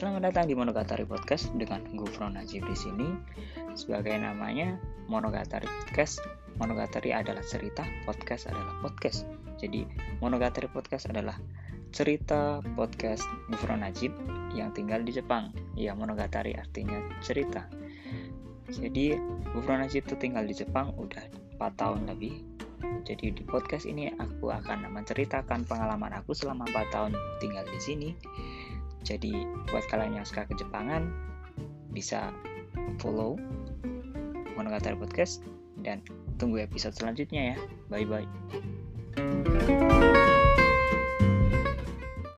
Selamat datang di Monogatari Podcast dengan Gufron Najib di sini. Sebagai namanya Monogatari Podcast, Monogatari adalah cerita, podcast adalah podcast. Jadi Monogatari Podcast adalah cerita podcast Gufron Najib yang tinggal di Jepang. Ya, Monogatari artinya cerita. Jadi Gufron Najib itu tinggal di Jepang udah 4 tahun lebih. Jadi di podcast ini aku akan menceritakan pengalaman aku selama 4 tahun tinggal di sini jadi buat kalian yang suka kejepangan bisa follow Monogatari Podcast dan tunggu episode selanjutnya ya. Bye bye.